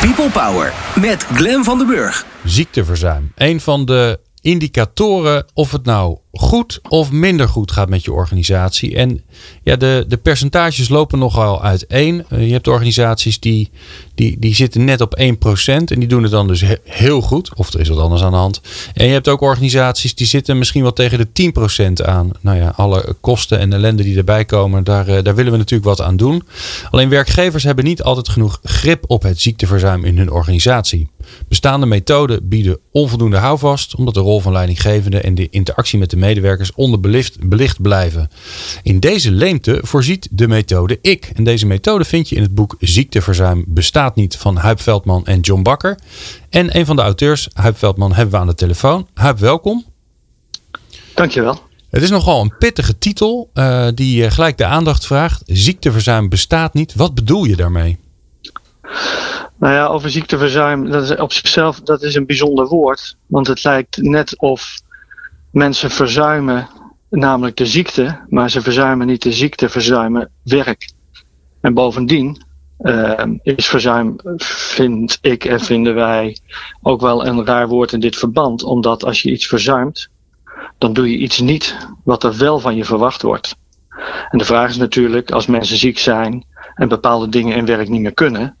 People Power met Glen van den Burg. Ziekteverzuim. Een van de indicatoren of het nou goed of minder goed gaat met je organisatie. En ja, de, de percentages lopen nogal uiteen. Uh, je hebt organisaties die, die, die zitten net op 1% en die doen het dan dus heel goed. Of er is wat anders aan de hand. En je hebt ook organisaties die zitten misschien wel tegen de 10% aan. Nou ja, alle kosten en ellende die erbij komen, daar, uh, daar willen we natuurlijk wat aan doen. Alleen werkgevers hebben niet altijd genoeg grip op het ziekteverzuim in hun organisatie. Bestaande methoden bieden onvoldoende houvast, omdat de rol van leidinggevende en de interactie met de medewerkers onderbelicht belicht blijven. In deze leemte voorziet de methode ik. En deze methode vind je in het boek Ziekteverzuim bestaat niet van Huip Veldman en John Bakker. En een van de auteurs, Huip Veldman, hebben we aan de telefoon. Huip, welkom. Dankjewel. Het is nogal een pittige titel uh, die gelijk de aandacht vraagt. Ziekteverzuim bestaat niet. Wat bedoel je daarmee? Nou ja, over ziekteverzuim, dat is op zichzelf dat is een bijzonder woord. Want het lijkt net of mensen verzuimen, namelijk de ziekte, maar ze verzuimen niet de ziekte, verzuimen werk. En bovendien uh, is verzuim, vind ik en vinden wij, ook wel een raar woord in dit verband. Omdat als je iets verzuimt, dan doe je iets niet wat er wel van je verwacht wordt. En de vraag is natuurlijk, als mensen ziek zijn en bepaalde dingen in werk niet meer kunnen,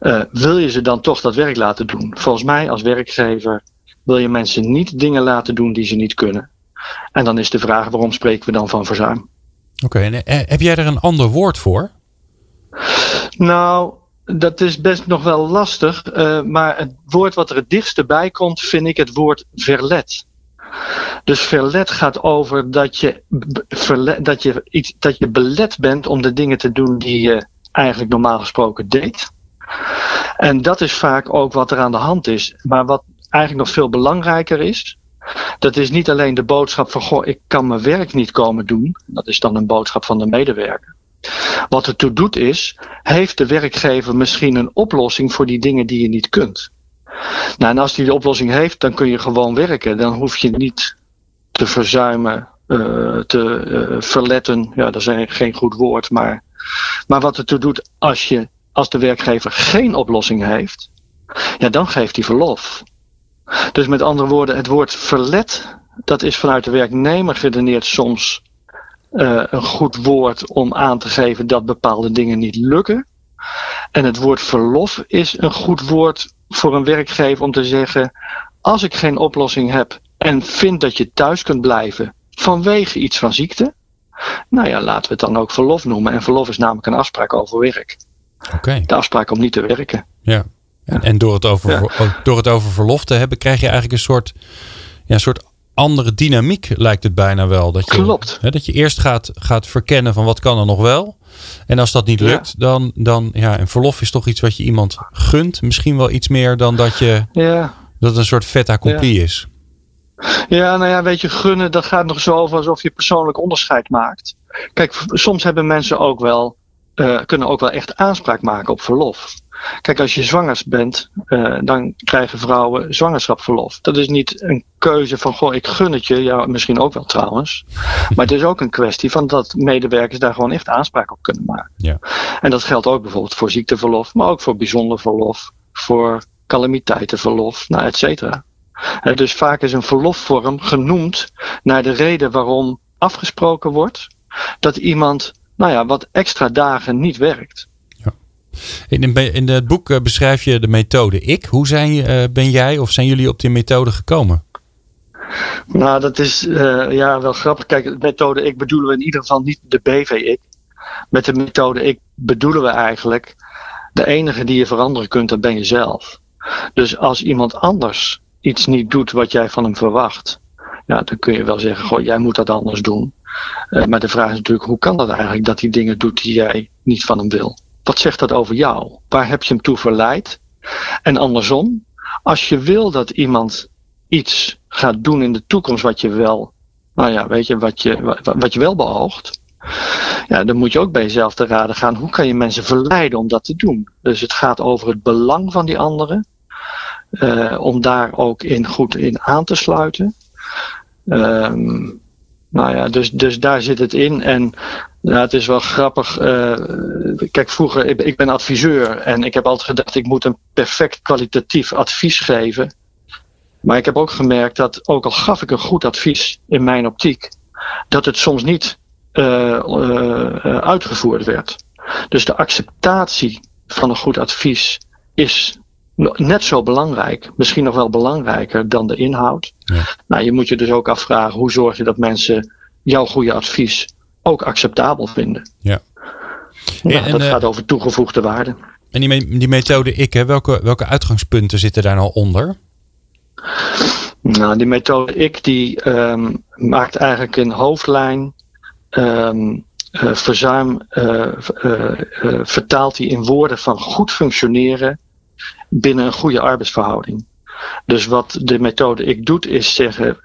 uh, wil je ze dan toch dat werk laten doen? Volgens mij als werkgever wil je mensen niet dingen laten doen die ze niet kunnen. En dan is de vraag waarom spreken we dan van verzuim? Oké, okay, en eh, heb jij er een ander woord voor? Nou, dat is best nog wel lastig. Uh, maar het woord wat er het dichtste bij komt, vind ik het woord verlet. Dus verlet gaat over dat je, verlet, dat, je iets, dat je belet bent om de dingen te doen die je eigenlijk normaal gesproken deed. En dat is vaak ook wat er aan de hand is. Maar wat eigenlijk nog veel belangrijker is, dat is niet alleen de boodschap van goh, ik kan mijn werk niet komen doen. Dat is dan een boodschap van de medewerker. Wat het toe doet is, heeft de werkgever misschien een oplossing voor die dingen die je niet kunt? Nou, en als die de oplossing heeft, dan kun je gewoon werken. Dan hoef je niet te verzuimen, uh, te uh, verletten. Ja, dat is geen goed woord, maar, maar wat het toe doet als je als de werkgever geen oplossing heeft, ja, dan geeft hij verlof. Dus met andere woorden, het woord verlet, dat is vanuit de werknemer gedeneerd soms uh, een goed woord om aan te geven dat bepaalde dingen niet lukken. En het woord verlof is een goed woord voor een werkgever om te zeggen: als ik geen oplossing heb en vind dat je thuis kunt blijven vanwege iets van ziekte, nou ja, laten we het dan ook verlof noemen. En verlof is namelijk een afspraak over werk. Okay. De afspraak om niet te werken. Ja. En, en door, het over, ja. door het over verlof te hebben, krijg je eigenlijk een soort, ja, een soort andere dynamiek, lijkt het bijna wel. Dat je, Klopt. Hè, dat je eerst gaat, gaat verkennen van wat kan er nog wel. En als dat niet lukt, ja. dan, dan ja, en verlof is toch iets wat je iemand gunt. Misschien wel iets meer dan dat je ja. dat een soort fait accompli ja. is. Ja, nou ja, weet je, gunnen, dat gaat nog zo over alsof je persoonlijk onderscheid maakt. Kijk, soms hebben mensen ook wel uh, kunnen ook wel echt aanspraak maken op verlof. Kijk, als je zwanger bent, uh, dan krijgen vrouwen zwangerschapsverlof. Dat is niet een keuze van, goh, ik gun het je. Ja, misschien ook wel trouwens. Maar het is ook een kwestie van dat medewerkers daar gewoon echt aanspraak op kunnen maken. Ja. En dat geldt ook bijvoorbeeld voor ziekteverlof, maar ook voor bijzonder verlof, voor calamiteitenverlof, nou, et cetera. Uh, dus vaak is een verlofvorm genoemd naar de reden waarom afgesproken wordt dat iemand nou ja, wat extra dagen niet werkt. Ja. In, in het boek beschrijf je de methode ik. Hoe zijn, ben jij of zijn jullie op die methode gekomen? Nou, dat is uh, ja, wel grappig. Kijk, de methode ik bedoelen we in ieder geval niet de BV-ik. Met de methode ik bedoelen we eigenlijk de enige die je veranderen kunt, dat ben je zelf. Dus als iemand anders iets niet doet wat jij van hem verwacht, ja, dan kun je wel zeggen, goh, jij moet dat anders doen. Uh, maar de vraag is natuurlijk, hoe kan dat eigenlijk dat hij dingen doet die jij niet van hem wil? Wat zegt dat over jou? Waar heb je hem toe verleid? En andersom, als je wil dat iemand iets gaat doen in de toekomst wat je wel, nou ja, weet je, wat je, wat, wat je wel beoogt. Ja, dan moet je ook bij jezelf te raden gaan. Hoe kan je mensen verleiden om dat te doen? Dus het gaat over het belang van die anderen. Uh, om daar ook in goed in aan te sluiten. Um, nou ja, dus, dus daar zit het in. En Ja, het is wel grappig. Uh, kijk, vroeger, ik, ik, ben adviseur en ik heb altijd gedacht, ik moet een perfect kwalitatief advies geven. Maar ik heb ook gemerkt dat, ook al gaf ik een goed advies in mijn optiek, dat het soms niet uh, uh, uitgevoerd werd. Dus de acceptatie van een goed advies is net zo belangrijk, misschien nog wel belangrijker dan de inhoud. Ja. Nou, je moet je dus ook afvragen hoe zorg je dat mensen jouw goede advies ook acceptabel vinden. Ja. Nou, en, dat gaat over toegevoegde waarde. En die, die methode ik, hè, welke, welke uitgangspunten zitten daar nou onder? Nou, die methode ik die um, maakt eigenlijk een hoofdlijn um, uh, verzuim, uh, vertaalt die in woorden van goed functioneren binnen een goede arbeidsverhouding. Dus wat de methode ik doet is zeggen,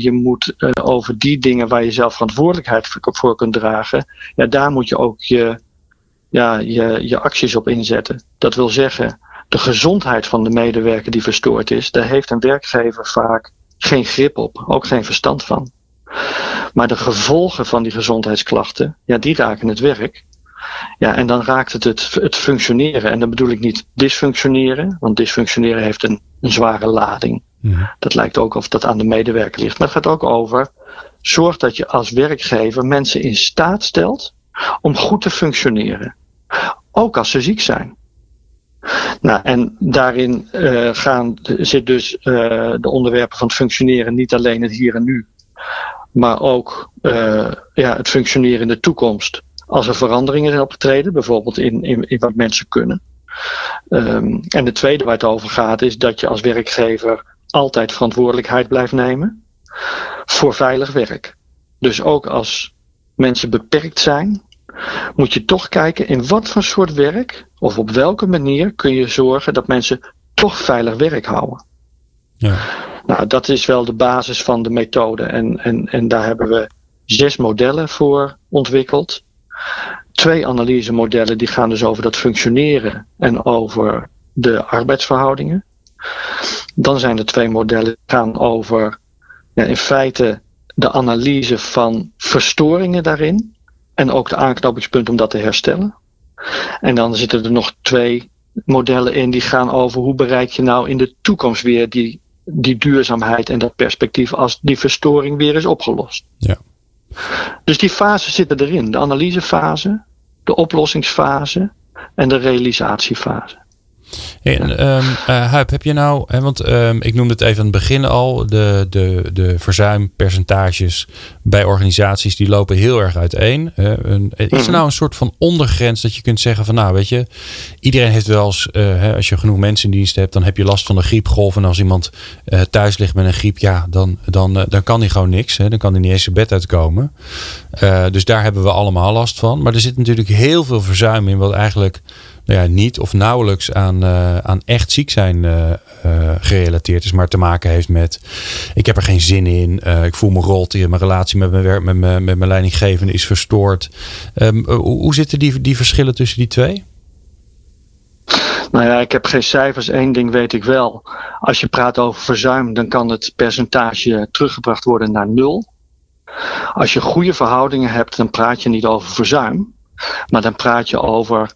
je moet over die dingen waar je zelf verantwoordelijkheid voor kunt dragen, ja, daar moet je ook je, ja, je, je acties op inzetten. Dat wil zeggen, de gezondheid van de medewerker die verstoord is, daar heeft een werkgever vaak geen grip op, ook geen verstand van. Maar de gevolgen van die gezondheidsklachten, ja, die raken het werk. Ja, en dan raakt het, het het functioneren. En dan bedoel ik niet dysfunctioneren, want dysfunctioneren heeft een, een zware lading. Ja. Dat lijkt ook of dat aan de medewerker ligt. Maar het gaat ook over, zorg dat je als werkgever mensen in staat stelt om goed te functioneren. Ook als ze ziek zijn. Nou, en daarin uh, gaan, zit dus uh, de onderwerpen van het functioneren niet alleen het hier en nu, maar ook uh, ja, het functioneren in de toekomst. Als er veranderingen zijn opgetreden, bijvoorbeeld in, in, in wat mensen kunnen. Um, en de tweede waar het over gaat, is dat je als werkgever altijd verantwoordelijkheid blijft nemen voor veilig werk. Dus ook als mensen beperkt zijn, moet je toch kijken in wat voor soort werk of op welke manier kun je zorgen dat mensen toch veilig werk houden. Ja. Nou, dat is wel de basis van de methode. En, en, en daar hebben we zes modellen voor ontwikkeld. Twee analysemodellen die gaan dus over dat functioneren en over de arbeidsverhoudingen. Dan zijn er twee modellen die gaan over ja, in feite de analyse van verstoringen daarin. En ook de aanknopingspunt om dat te herstellen. En dan zitten er nog twee modellen in die gaan over hoe bereik je nou in de toekomst weer die, die duurzaamheid en dat perspectief als die verstoring weer is opgelost. Ja. Dus die fases zitten erin. De analysefase, de oplossingsfase en de realisatiefase. En, um, uh, Huip, heb je nou, hè, want um, ik noemde het even aan het begin al, de, de, de verzuimpercentages bij organisaties die lopen heel erg uiteen. Uh, een, is er mhm. nou een soort van ondergrens dat je kunt zeggen van nou weet je, iedereen heeft wel eens, uh, hè, als je genoeg mensen in dienst hebt, dan heb je last van een griepgolf en als iemand thuis ligt met een griep, ja, dan, dan, dan kan hij gewoon niks. Hè, dan kan hij niet eens zijn bed uitkomen. dus daar hebben we allemaal last van. Maar er zit natuurlijk heel veel verzuim in wat eigenlijk nou ja, niet of nauwelijks aan, uh, aan echt ziek zijn uh, uh, gerelateerd is, maar te maken heeft met ik heb er geen zin in, ik voel me rot, mijn relatie met mijn werk, met mijn, met mijn leidinggevende is verstoord. Hoe, hoe zitten die, die verschillen tussen die twee? Nou ja, ik heb geen cijfers. Eén ding weet ik wel. Als je praat over verzuim, dan kan het percentage teruggebracht worden naar nul. Als je goede verhoudingen hebt, dan praat je niet over verzuim. Maar dan praat je over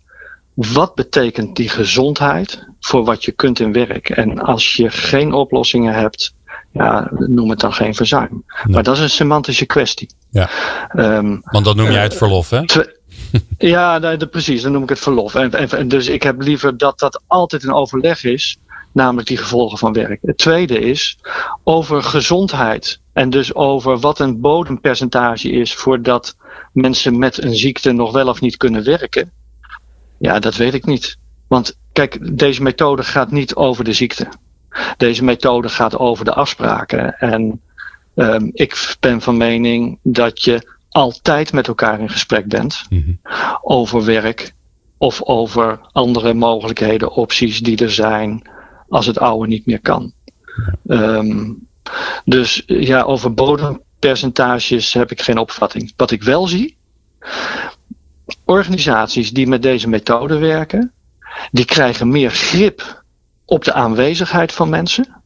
wat betekent die gezondheid voor wat je kunt in werk? En als je geen oplossingen hebt, ja, noem het dan geen verzuim. Maar dat is een semantische kwestie. Ja. Um, Want dan noem jij het verlof, hè? ja, de, precies, dan noem ik het verlof. En, en, dus ik heb liever dat dat altijd een overleg is, namelijk die gevolgen van werk. Het tweede is over gezondheid. En dus over wat een bodempercentage is voordat mensen met een ziekte nog wel of niet kunnen werken. Ja, dat weet ik niet. Want kijk, deze methode gaat niet over de ziekte. Deze methode gaat over de afspraken. En um, ik ben van mening dat je altijd met elkaar in gesprek bent mm-hmm. over werk of over andere mogelijkheden, opties die er zijn als het oude niet meer kan. Um, dus ja, over bodempercentages heb ik geen opvatting. Wat ik wel zie, organisaties die met deze methode werken, die krijgen meer grip op de aanwezigheid van mensen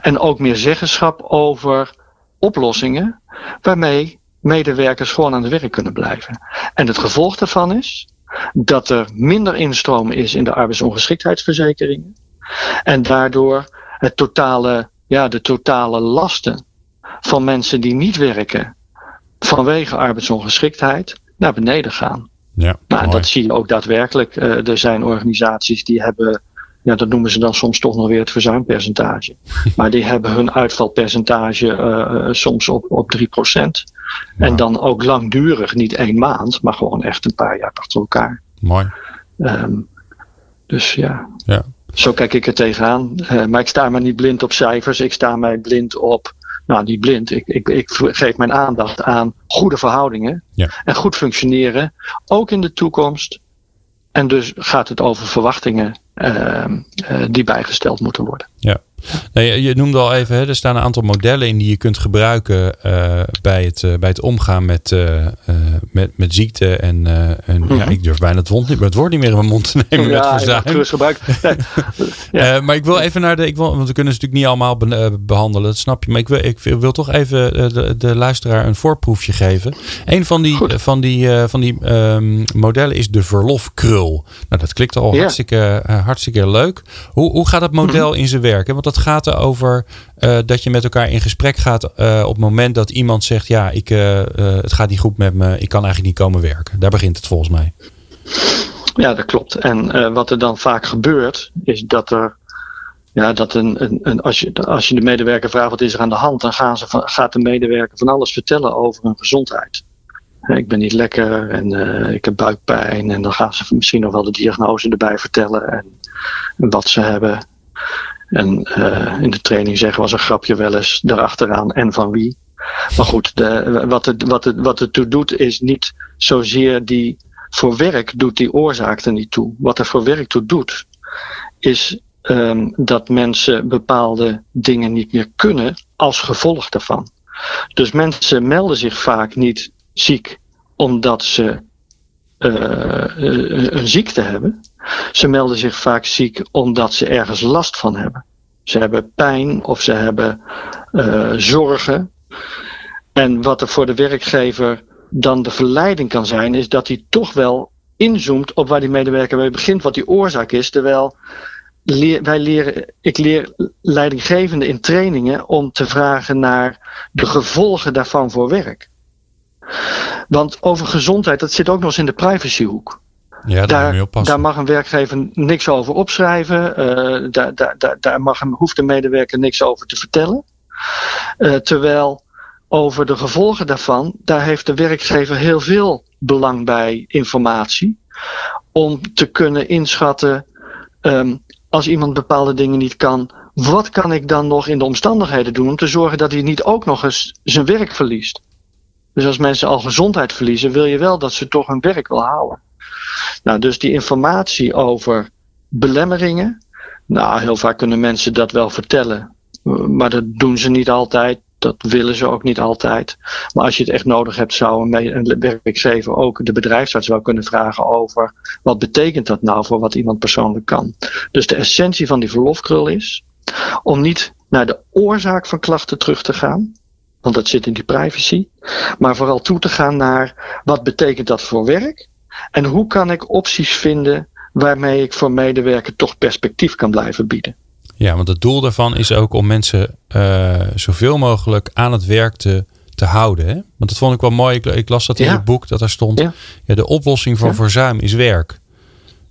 en ook meer zeggenschap over oplossingen waarmee medewerkers gewoon aan het werk kunnen blijven. En het gevolg daarvan is dat er minder instroom is in de arbeidsongeschiktheidsverzekeringen. En daardoor het totale, ja, de totale lasten van mensen die niet werken vanwege arbeidsongeschiktheid naar beneden gaan. Ja, nou, dat zie je ook daadwerkelijk. Uh, er zijn organisaties die hebben, ja, dat noemen ze dan soms toch nog weer het verzuimpercentage. maar die hebben hun uitvalpercentage uh, soms op, op 3%. Ja. En dan ook langdurig, niet één maand, maar gewoon echt een paar jaar achter elkaar. Mooi. Um, dus ja. ja. Zo kijk ik er tegenaan. Uh, maar ik sta maar niet blind op cijfers. Ik sta mij blind op nou, niet blind. Ik, ik, ik geef mijn aandacht aan goede verhoudingen ja. en goed functioneren, ook in de toekomst. En dus gaat het over verwachtingen uh, uh, die bijgesteld moeten worden. Ja. Nee, je noemde al even, hè, er staan een aantal modellen in die je kunt gebruiken uh, bij, het, uh, bij het omgaan met, uh, met, met ziekte. En, en mm -hmm. ja, ik durf bijna het, wond niet, het woord niet meer in mijn mond te nemen ja, met verzuim. Ja, gebruik. ja. maar ik wil even naar de, ik wil, want we kunnen ze natuurlijk niet allemaal be behandelen, dat snap je. Maar ik wil, ik wil toch even de, de luisteraar een voorproefje geven. Een van die, van die, van die um, modellen is de verlofkrul. Nou, dat klinkt al hartstikke, hartstikke leuk. Hoe, hoe gaat dat model mm -hmm. in zijn werk? Want dat gaat erover uh, dat je met elkaar in gesprek gaat uh, op het moment dat iemand zegt: Ja, ik, uh, het gaat niet goed met me, ik kan eigenlijk niet komen werken. Daar begint het volgens mij. Ja, dat klopt. En wat er dan vaak gebeurt, is dat er. Ja, dat een, een, een, als, je, als je de medewerker vraagt wat is er aan de hand, dan gaan ze van, gaat de medewerker van alles vertellen over hun gezondheid. Ik ben niet lekker en ik heb buikpijn. En dan gaan ze misschien nog wel de diagnose erbij vertellen en, en wat ze hebben. En uh, in de training zeggen was een grapje wel eens erachteraan en van wie. Maar goed, de, wat, het, wat, het, wat het toe doet is niet zozeer die. Voor werk doet die oorzaak er niet toe. Wat er voor werk toe doet, is um, dat mensen bepaalde dingen niet meer kunnen als gevolg daarvan. Dus mensen melden zich vaak niet ziek omdat ze uh, een ziekte hebben. Ze melden zich vaak ziek omdat ze ergens last van hebben. Ze hebben pijn of ze hebben uh, zorgen. En wat er voor de werkgever dan de verleiding kan zijn, is dat hij toch wel inzoomt op waar die medewerker mee begint, wat die oorzaak is. Terwijl wij leren, ik leer leidinggevenden in trainingen om te vragen naar de gevolgen daarvan voor werk. Want over gezondheid, dat zit ook nog eens in de privacyhoek. Ja, daar, daar, mag een werkgever niks over opschrijven. Uh, daar, daar, daar mag een, hoeft de medewerker niks over te vertellen. Uh, terwijl over de gevolgen daarvan, daar heeft de werkgever heel veel belang bij informatie. Om te kunnen inschatten, um, als iemand bepaalde dingen niet kan, wat kan ik dan nog in de omstandigheden doen om te zorgen dat hij niet ook nog eens zijn werk verliest. Dus als mensen al gezondheid verliezen, wil je wel dat ze toch hun werk wil houden. Nou, dus die informatie over belemmeringen. Nou, heel vaak kunnen mensen dat wel vertellen. Maar dat doen ze niet altijd. Dat willen ze ook niet altijd. Maar als je het echt nodig hebt, zou een werkgever ook de bedrijfsarts wel kunnen vragen over wat betekent dat nou voor wat iemand persoonlijk kan. Dus de essentie van die verlofkrul is om niet naar de oorzaak van klachten terug te gaan, want dat zit in die privacy. Maar vooral toe te gaan naar wat betekent dat voor werk en hoe kan ik opties vinden waarmee ik voor medewerker toch perspectief kan blijven bieden. Ja, want het doel daarvan is ook om mensen uh, zoveel mogelijk aan het werk te, te houden. Hè? Want dat vond ik wel mooi. Ik, ik las dat in ja. het boek dat daar stond. Ja. ja de oplossing van ja. verzuim is werk.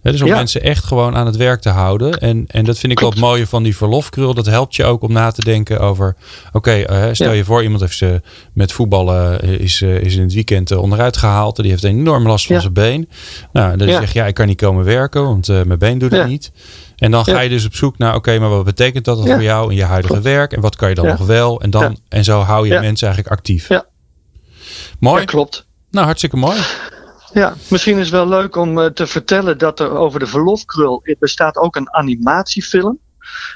He, dus om ja. mensen echt gewoon aan het werk te houden. En, en dat vind ik wel het mooie van die verlofkrul. Dat helpt je ook om na te denken over... Oké, okay, uh, stel ja. je voor iemand heeft ze met voetballen... is, uh, is in het weekend onderuit gehaald. Die heeft enorm last van ja. zijn been. Nou, dan zeg je, ja, ik kan niet komen werken. Want uh, mijn been doet het niet. En dan ga je dus op zoek naar... Oké, okay, maar wat betekent dat voor jou in je huidige werk? En wat kan je dan nog wel? En, dan, en zo hou je mensen eigenlijk actief. Ja. Mooi. klopt. Nou, hartstikke mooi. Ja, misschien is het wel leuk om uh, te vertellen dat er over de verlofkrul er bestaat ook een animatiefilm.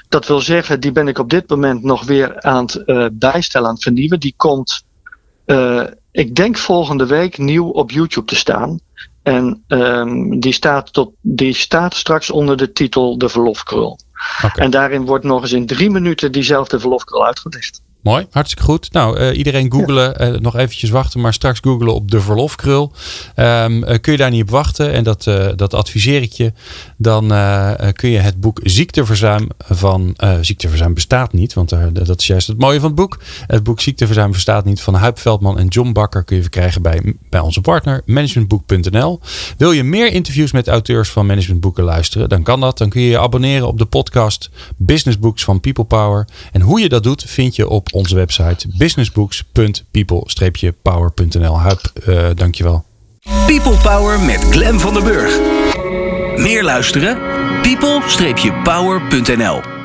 Dat wil zeggen, die ben ik op dit moment nog weer aan het uh, bijstellen, aan het vernieuwen. Die komt, uh, ik denk volgende week nieuw op YouTube te staan. En um, die, staat tot, die staat straks onder de titel De Verlofkrul. Okay. En daarin wordt nog eens in drie minuten diezelfde verlofkrul uitgelegd. Mooi, hartstikke goed. Nou, uh, iedereen googelen, ja. uh, nog eventjes wachten, maar straks googelen op de verlofkrul. Um, uh, kun je daar niet op wachten en dat, dat adviseer ik je. Dan kun je het boek Ziekteverzuim van, Ziekteverzuim bestaat niet, want dat is juist het mooie van het boek. Het boek Ziekteverzuim bestaat niet van Huip Veldman en John Bakker kun je verkrijgen bij, bij onze partner managementboek.nl. Wil je meer interviews met auteurs van managementboeken luisteren, dan kan dat. Dan kun je je abonneren op de podcast Business Books van People Power. En hoe je dat doet, vind je op onze website businessbooks.people-power.nl. Huip, uh, dankjewel. People Power met Glen van der Burg. Meer luisteren? people-power.nl